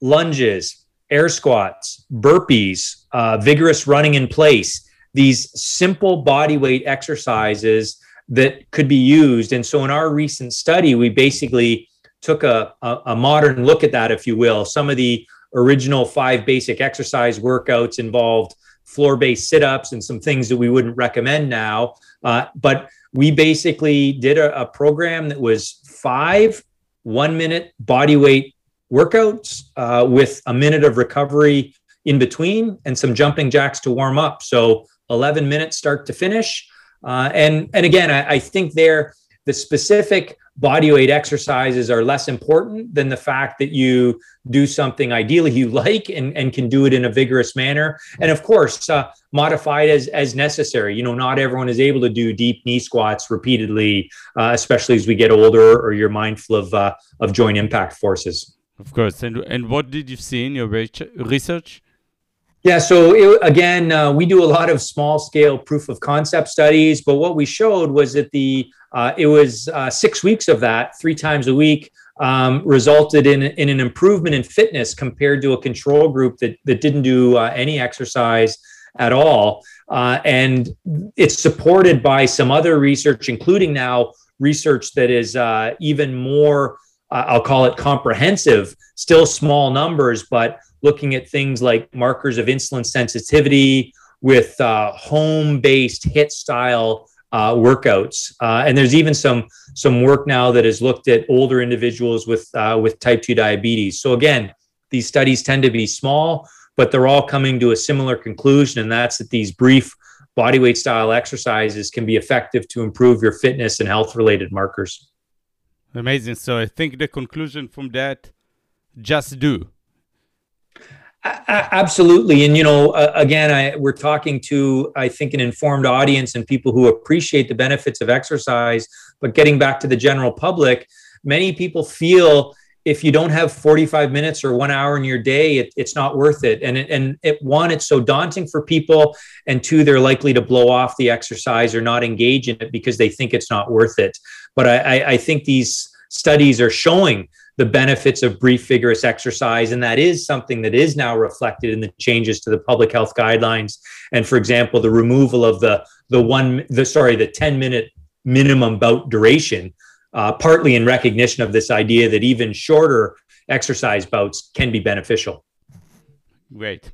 S2: lunges, air squats, burpees, uh, vigorous running in place, these simple body weight exercises that could be used. And so in our recent study, we basically took a, a, a, modern look at that, if you will. Some of the original five basic exercise workouts involved floor based sit ups and some things that we wouldn't recommend now. Uh, but we basically did a, a program that was five one minute body weight workouts uh, with a minute of recovery in between and some jumping jacks to warm up. So 11 minutes start to finish. Uh, and and again, I, I think there the specific body weight exercises are less important than the fact that you do something ideally you like and, and can do it in a vigorous manner. And of course uh, modified as as necessary. You know not everyone is able to do deep knee squats repeatedly uh, especially as we get older or you're mindful of uh, of joint impact forces.
S1: Of course. And and what did you see in your research
S2: yeah, so it, again, uh, we do a lot of small scale proof of concept studies, but what we showed was that the uh, it was uh, six weeks of that, three times a week, um, resulted in, in an improvement in fitness compared to a control group that, that didn't do uh, any exercise at all. Uh, and it's supported by some other research, including now research that is uh, even more, I'll call it comprehensive, still small numbers, but looking at things like markers of insulin sensitivity with home based HIIT style uh, workouts. Uh, and there's even some some work now that has looked at older individuals with uh, with type two diabetes. So again, these studies tend to be small, but they're all coming to a similar conclusion, and that's that these brief bodyweight style exercises can be effective to improve your fitness and health related markers.
S1: Amazing. So I think the conclusion from that, just do
S2: absolutely. And you know uh, again I, we're talking to i think an informed audience and people who appreciate the benefits of exercise. But getting back to the general public many people feel if you don't have 45 minutes or one hour in your day it, it's not worth it. And it, and it, one it's so daunting for people. And two they're likely to blow off the exercise or not engage in it because they think it's not worth it. But i, I, I think these studies are showing the benefits of brief vigorous exercise. And that is something that is now reflected in the changes to the public health guidelines. And for example the removal of the the one the sorry the 10 minute minimum bout duration uh, partly in recognition of this idea that even shorter exercise bouts can be beneficial.
S1: Great.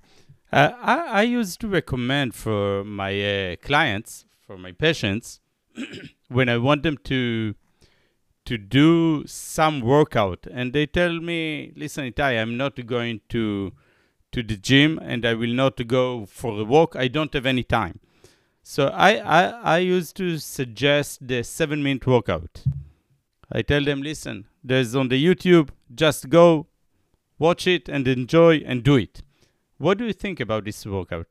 S1: Uh, I, I used to recommend for my uh, clients for my patients when i want them to to do some workout. And they tell me listen Itai, i'm not going to to the gym and i will not go for a walk. I don't have any time. So i i, I used to suggest the seven minute workout. I tell them listen there's on the youtube just go watch it and enjoy and do it. What do you think about this workout?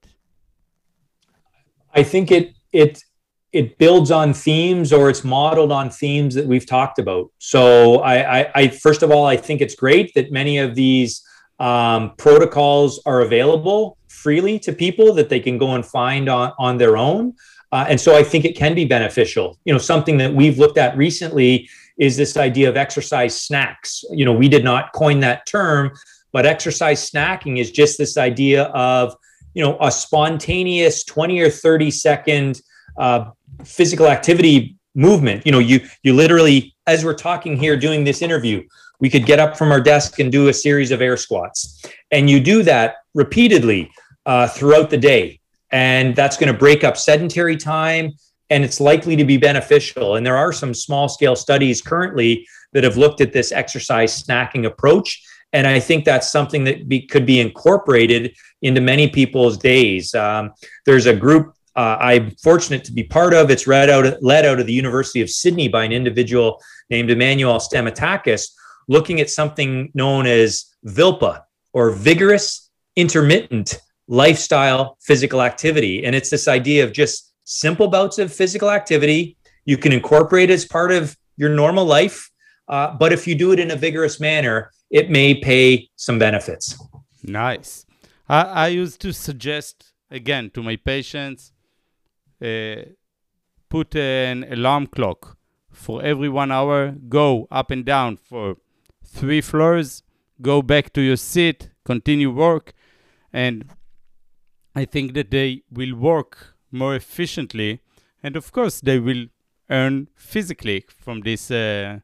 S2: I think it it it builds on themes or it's modeled on themes that we've talked about. So I, I, I first of all, I think it's great that many of these um, protocols are available freely to people that they can go and find on, on their own. Uh, and so I think it can be beneficial. You know, something that we've looked at recently is this idea of exercise snacks. You know, we did not coin that term, but exercise snacking is just this idea of, you know, a spontaneous 20 or 30 second uh, physical activity movement. You know you you literally as we're talking here doing this interview we could get up from our desk and do a series of air squats. And you do that repeatedly uh, throughout the day. And that's going to break up sedentary time and it's likely to be beneficial. And there are some small scale studies currently that have looked at this exercise snacking approach. And i think that's something that be, could be incorporated into many people's days. Um, there's a group uh, I'm fortunate to be part of. It's read out, led out of the University of Sydney by an individual named Emmanuel Stamatakis, looking at something known as VILPA or vigorous intermittent lifestyle physical activity. And it's this idea of just simple bouts of physical activity. You can incorporate as part of your normal life, uh, but if you do it in a vigorous manner, it may pay some benefits.
S1: Nice. I, I used to suggest again to my patients put an alarm clock for every one hour, go up and down for three floors, go back to your seat, continue work, and I think that they will work more efficiently, and of course they will earn physically from this uh,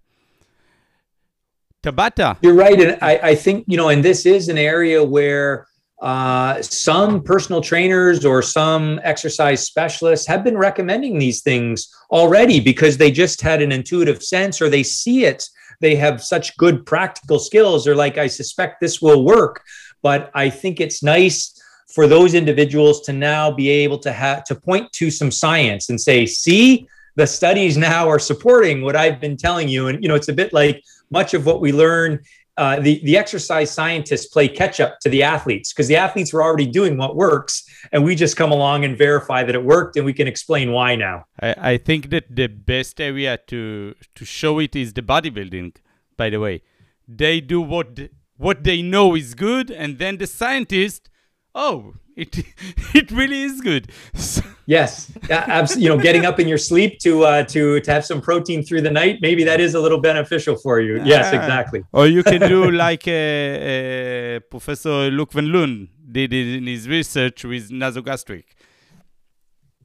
S1: Tabata.
S2: You're right, and I, I think you know, and this is an area where uh, some personal trainers or some exercise specialists have been recommending these things already because they just had an intuitive sense or they see it. They have such good practical skills. They're like, I suspect this will work. But I think it's nice for those individuals to now be able to have to point to some science and say, see, the studies now are supporting what I've been telling you. And you know, it's a bit like much of what we learn uh, the the exercise scientists play catch up to the athletes because the athletes were already doing what works, and we just come along and verify that it worked, and we can explain why now.
S1: I, I think that the best area to to show it is the bodybuilding. By the way, they do what what they know is good, and then the scientist, oh, it it really is good.
S2: yes, absolutely. You know, getting up in your sleep to uh, to to have some protein through the night, maybe that is a little beneficial for you. Yes, ah. exactly.
S1: Or you can do like uh, uh, Professor Luc Van Loon did it in his research with nasogastric.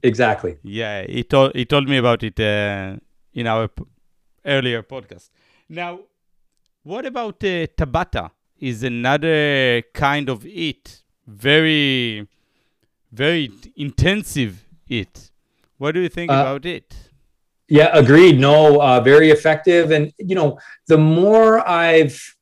S2: Exactly.
S1: Yeah, he told he told me about it uh, in our p- earlier podcast. Now, what about uh, Tabata? Is another kind of eat very, very intensive it. What do you think uh, about it?
S2: Yeah, agreed. No, uh, very effective. And you know, the more I've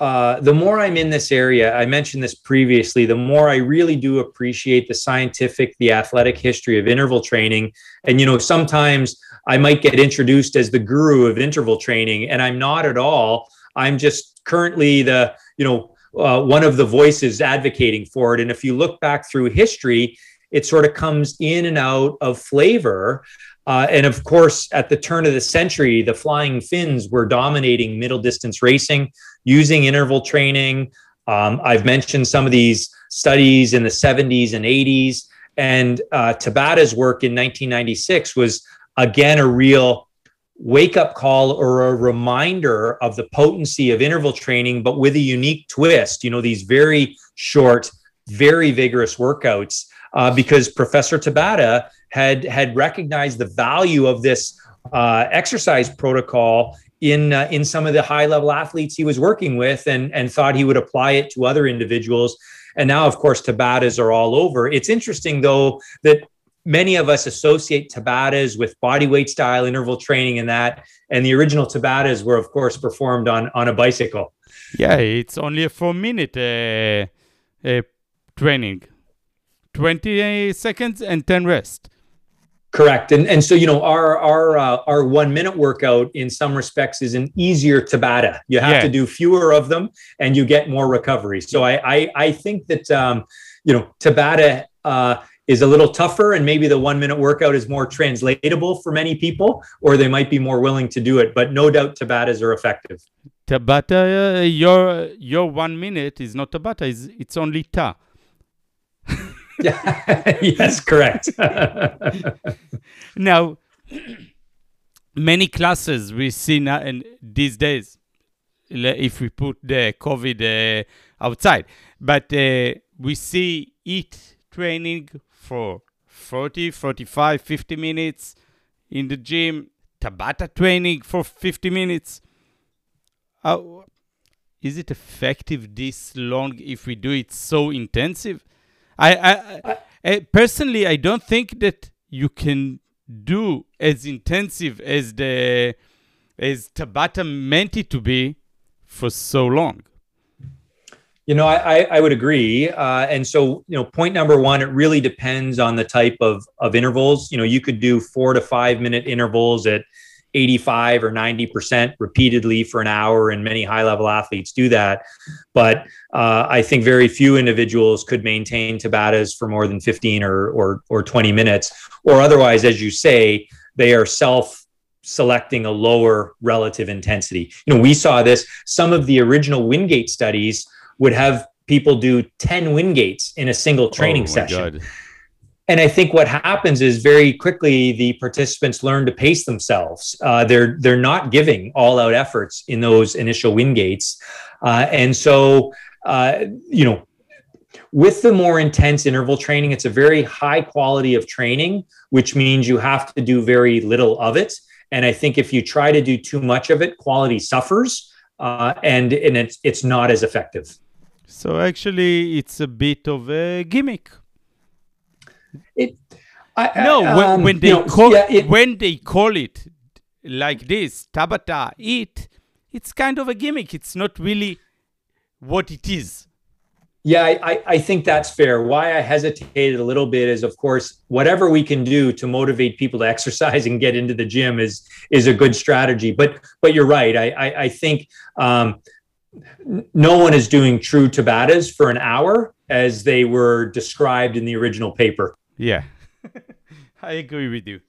S2: uh, the more I'm in this area, I mentioned this previously, the more I really do appreciate the scientific, the athletic history of interval training. And, you know, sometimes I might get introduced as the guru of interval training, and I'm not at all. I'm just currently the, you know, uh, one of the voices advocating for it. And if you look back through history, it sort of comes in and out of flavor. Uh, and of course, at the turn of the century, the Flying Finns were dominating middle distance racing using interval training. Um, I've mentioned some of these studies in the 70s and 80s. And uh, Tabata's work in 1996 was again a real wake up call or a reminder of the potency of interval training, but with a unique twist. You know, these very short, very vigorous workouts, uh, because Professor Tabata had had recognized the value of this uh, exercise protocol in uh, in some of the high level athletes he was working with, and and thought he would apply it to other individuals. And now, of course, Tabatas are all over. It's interesting, though, that many of us associate Tabatas with body weight style interval training and that. And the original Tabatas were, of course, performed on, on a bicycle.
S1: Yeah, it's only a four minute uh, uh, training 20 seconds and 10 rest.
S2: Correct, and and so you know our our uh, our one minute workout in some respects is an easier Tabata. You have yeah. to do fewer of them, and you get more recovery. So I I, I think that um, you know Tabata uh, is a little tougher and maybe the one minute workout is more translatable for many people or they might be more willing to do it but no doubt tabatas are effective.
S1: Tabata uh, your your one minute is not tabata it's, it's only ta.
S2: Yes correct.
S1: Now many classes we see now in these days if we put the covid uh, outside but uh, we see it training for 40, 45, 50 minutes in the gym, Tabata training for 50 minutes. How, is it effective this long if we do it so intensive? I, I, I, I personally, I don't think that you can do as intensive as the as Tabata meant it to be for so long.
S2: You know, I, I would agree. Uh, and so, you know, point number one, it really depends on the type of, of intervals. You know, you could do four to five minute intervals at 85 or 90% repeatedly for an hour, and many high level athletes do that. But uh, I think very few individuals could maintain Tabatas for more than 15 or, or, or 20 minutes. Or otherwise, as you say, they are self selecting a lower relative intensity. You know, we saw this, some of the original Wingate studies would have people do 10 Wingates in a single training oh session. God. And I think what happens is very quickly the participants learn to pace themselves. Uh, they're they're not giving all out efforts in those initial Wingates, uh, and so uh, you know, with the more intense interval training, it's a very high quality of training, which means you have to do very little of it. And I think if you try to do too much of it, quality suffers, uh, and and it's it's not as effective.
S1: So actually, it's a bit of a gimmick.
S2: It
S1: I, no, when, um, when they call yeah, it, when they call it like this, Tabata, it, it's kind of a gimmick. It's not really what it is.
S2: Yeah, I, I think that's fair. Why I hesitated a little bit is, of course, whatever we can do to motivate people to exercise and get into the gym is is a good strategy. But but you're right. I I, I think um, no one is doing true Tabatas for an hour as they were described in the original paper.
S1: Yeah, I agree with you.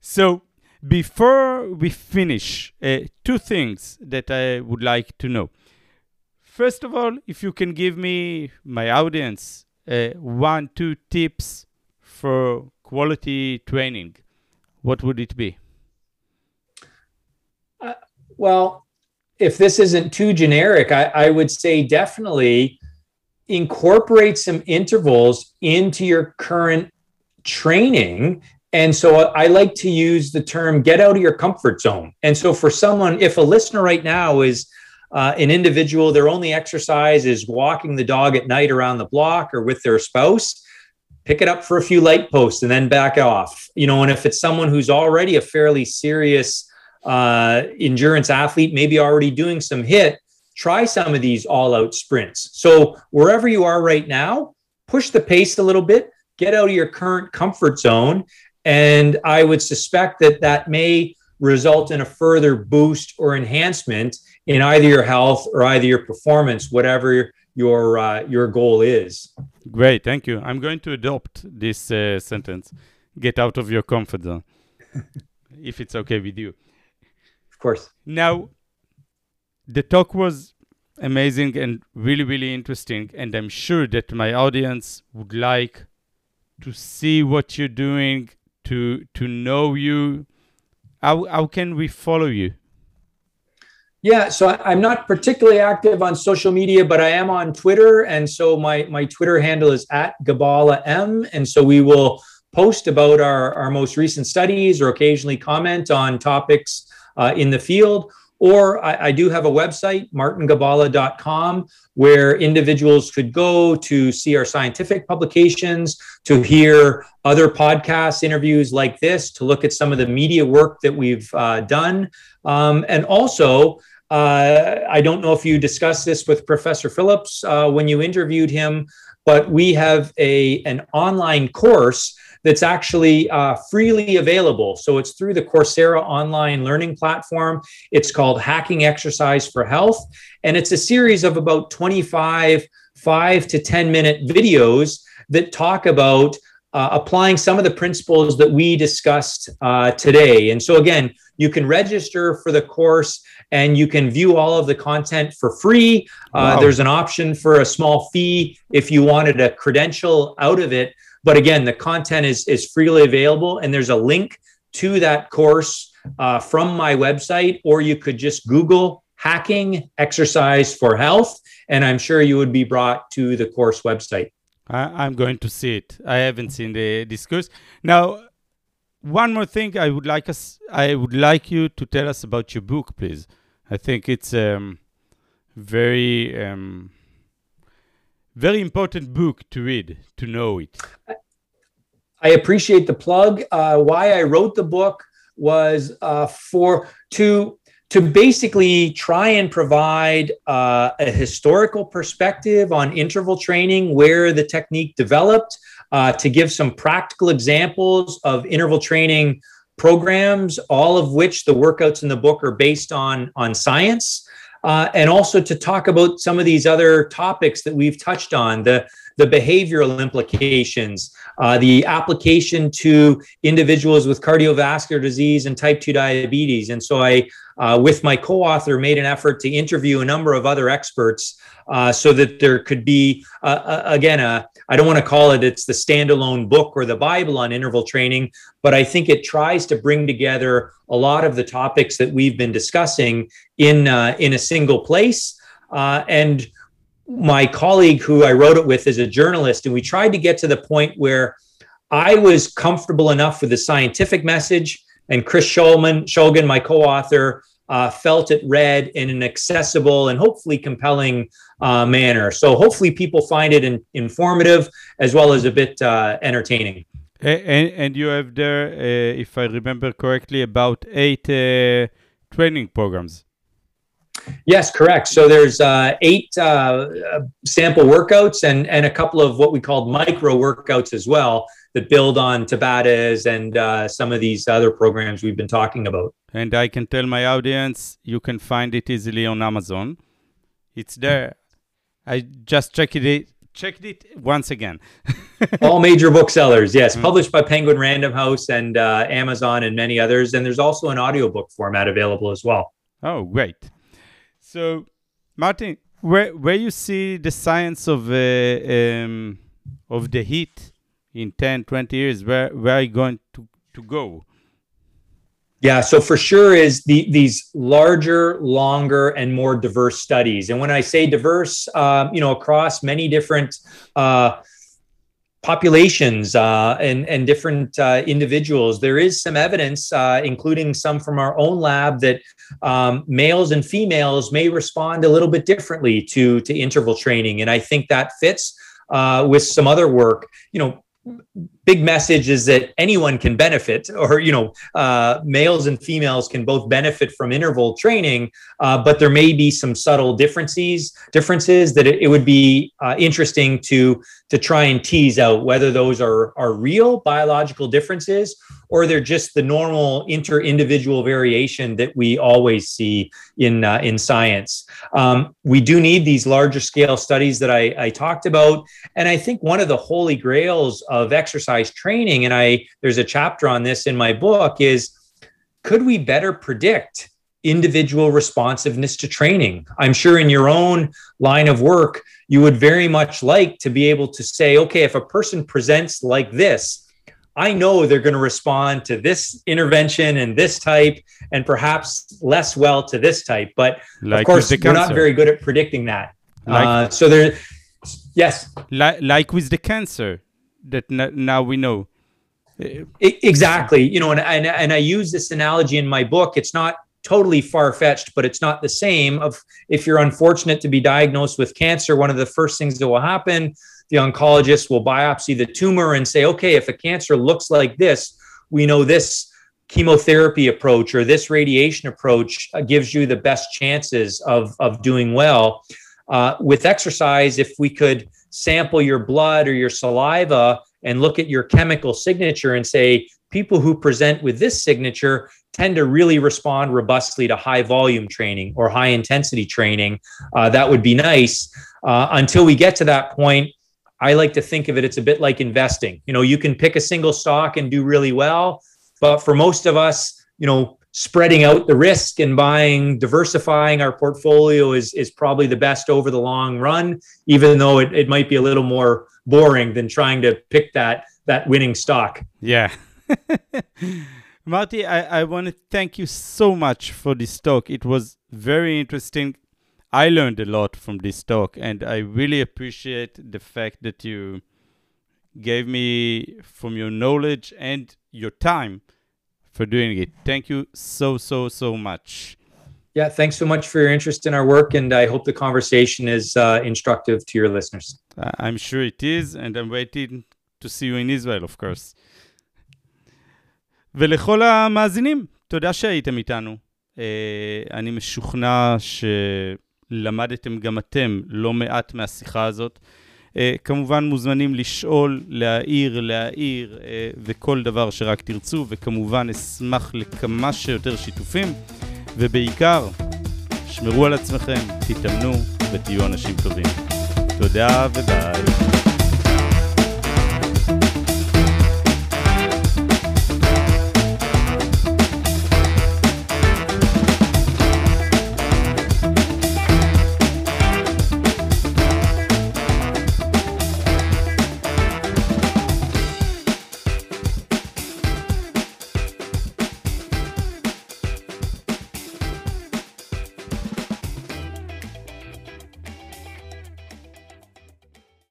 S1: So before we finish, uh, two things that I would like to know. First of all, if you can give me, my audience, uh, one, two tips for quality training, what would it be?
S2: Uh, well, if this isn't too generic, I, I would say definitely incorporate some intervals into your current training and so I like to use the term get out of your comfort zone. And so for someone, if a listener right now is uh, an individual, their only exercise is walking the dog at night around the block or with their spouse, pick it up for a few light posts and then back off. You know, and if it's someone who's already a fairly serious uh, endurance athlete, maybe already doing some HIIT, try some of these all out sprints. So wherever you are right now, push the pace a little bit, get out of your current comfort zone and I would suspect that that may result in a further boost or enhancement in either your health or either your performance, whatever your uh, your goal is.
S1: Great, thank you. I'm going to adopt this uh, sentence. Get out of your comfort zone, if it's okay with you.
S2: Of course.
S1: Now, the talk was amazing and really, really interesting, and I'm sure that my audience would like to see what you're doing to to know you how, how can we follow you
S2: yeah so i'm not particularly active on social media but i am on twitter and so my my twitter handle is at gibala m and so we will post about our, our most recent studies or occasionally comment on topics uh, in the field or I, I, do have a website, martingibala.com, where individuals could go to see our scientific publications, to hear other podcasts, interviews like this, to look at some of the media work that we've uh, done. Um, and also, uh, I don't know if you discussed this with Professor Phillips uh, when you interviewed him, but we have a, an online course that's actually uh, freely available. So it's through the Coursera online learning platform. It's called Hacking Exercise for Health. And it's a series of about 25 five to 10 minute videos that talk about uh, applying some of the principles that we discussed uh, today. And so, again, you can register for the course and you can view all of the content for free. Uh, wow. There's an option for a small fee if you wanted a credential out of it. But again, the content is, is freely available, and there's a link to that course uh, from my website, or you could just Google hacking exercise for health, and I'm sure you would be brought to the course website.
S1: I, am going to see it. I haven't seen the discourse. Now, one more thing I would like us I would like you to tell us about your book, please. I think it's um very um very important book to read to know it.
S2: I appreciate the plug. Uh, why I wrote the book was uh, for to to basically try and provide uh, a historical perspective on interval training, where the technique developed, uh, to give some practical examples of interval training programs, all of which the workouts in the book are based on on science uh, and also to talk about some of these other topics that we've touched on the the behavioral implications, uh, the application to individuals with cardiovascular disease and type 2 diabetes. And so I, uh, with my co author, made an effort to interview a number of other experts uh, so that there could be, uh, uh, again, a, I don't want to call it it's the standalone book or the Bible on interval training, but I think it tries to bring together a lot of the topics that we've been discussing in uh, in a single place. Uh, and my colleague who I wrote it with is a journalist, and we tried to get to the point where I was comfortable enough with the scientific message, and Chris Shulman, Shulgan, my co-author, uh, felt it read in an accessible and hopefully compelling uh, manner. So hopefully people find it in, informative as well as a bit uh, entertaining.
S1: And, and, you have there, uh, if I remember correctly, about eight uh, training programs.
S2: Yes, correct. So there's uh, eight uh, sample workouts and and a couple of what we call micro workouts as well that build on Tabatas and uh, some of these other programs we've been talking about.
S1: And I can tell my audience you can find it easily on Amazon. It's there. I just checked it checked it once again.
S2: All major booksellers, yes, mm. published by Penguin Random House and uh, Amazon and many others. And there's also an audiobook format available as well.
S1: Oh, great. So, Martin, where where you see the science of uh, um, of the HIIT in 10, 20 years, where where are you going to, to go?
S2: Yeah, so for sure is the these larger, longer, and more diverse studies. And when I say diverse, um, you know, across many different uh, populations uh, and, and different uh, individuals. There is some evidence, uh, including some from our own lab, that um, males and females may respond a little bit differently to, to interval training. And I think that fits uh, with some other work. You know, big message is that anyone can benefit or you know uh, males and females can both benefit from interval training uh, but there may be some subtle differences differences that it, it would be uh, interesting to to try and tease out whether those are are real biological differences or they're just the normal inter-individual variation that we always see in uh, in science. Um, we do need these larger scale studies that I, I talked about, and I think one of the holy grails of exercise training, and I there's a chapter on this in my book, is could we better predict individual responsiveness to training. I'm sure in your own line of work, you would very much like to be able to say, okay, if a person presents like this, I know they're going to respond to this intervention and this type, and perhaps less well to this type. But like of course, we're not very good at predicting that. Like, uh, so there, yes,
S1: like, like with the cancer that now we know.
S2: Exactly. You know, and, and and I use this analogy in my book. It's not totally far fetched, but it's not the same. Of if you're unfortunate to be diagnosed with cancer, one of the first things that will happen the oncologist will biopsy the tumor and say, okay, if a cancer looks like this, we know this chemotherapy approach or this radiation approach uh, gives you the best chances of, of doing well. Uh, with exercise, if we could sample your blood or your saliva and look at your chemical signature and say, people who present with this signature tend to really respond robustly to high volume training or high intensity training. Uh, that would be nice. Uh, until we get to that point, I like to think of it, it's a bit like investing. You know, you can pick a single stock and do really well, but for most of us, you know, spreading out the risk and buying, diversifying our portfolio is, is probably the best over the long run, even though it, it might be a little more boring than trying to pick that, that winning stock.
S1: Yeah. Marty, I, I want to thank you so much for this talk. It was very interesting. I learned a lot from this talk, and I really appreciate the fact that you gave me from your knowledge and your time for doing it. Thank you so, so, so much.
S2: Yeah, thanks so much for your interest in our work, and I hope the conversation is uh, instructive to your listeners.
S1: Uh, I'm sure it is, and I'm waiting to see you in Israel, of course. ולכל המאזינים, תודה שהייתם איתנו. Uh, אני משוכנע ש... למדתם גם אתם לא מעט מהשיחה הזאת. Uh, כמובן מוזמנים לשאול, להעיר, להעיר uh, וכל דבר שרק תרצו, וכמובן אשמח לכמה שיותר שיתופים, ובעיקר, שמרו על עצמכם, תתאמנו ותהיו אנשים טובים. תודה וביי.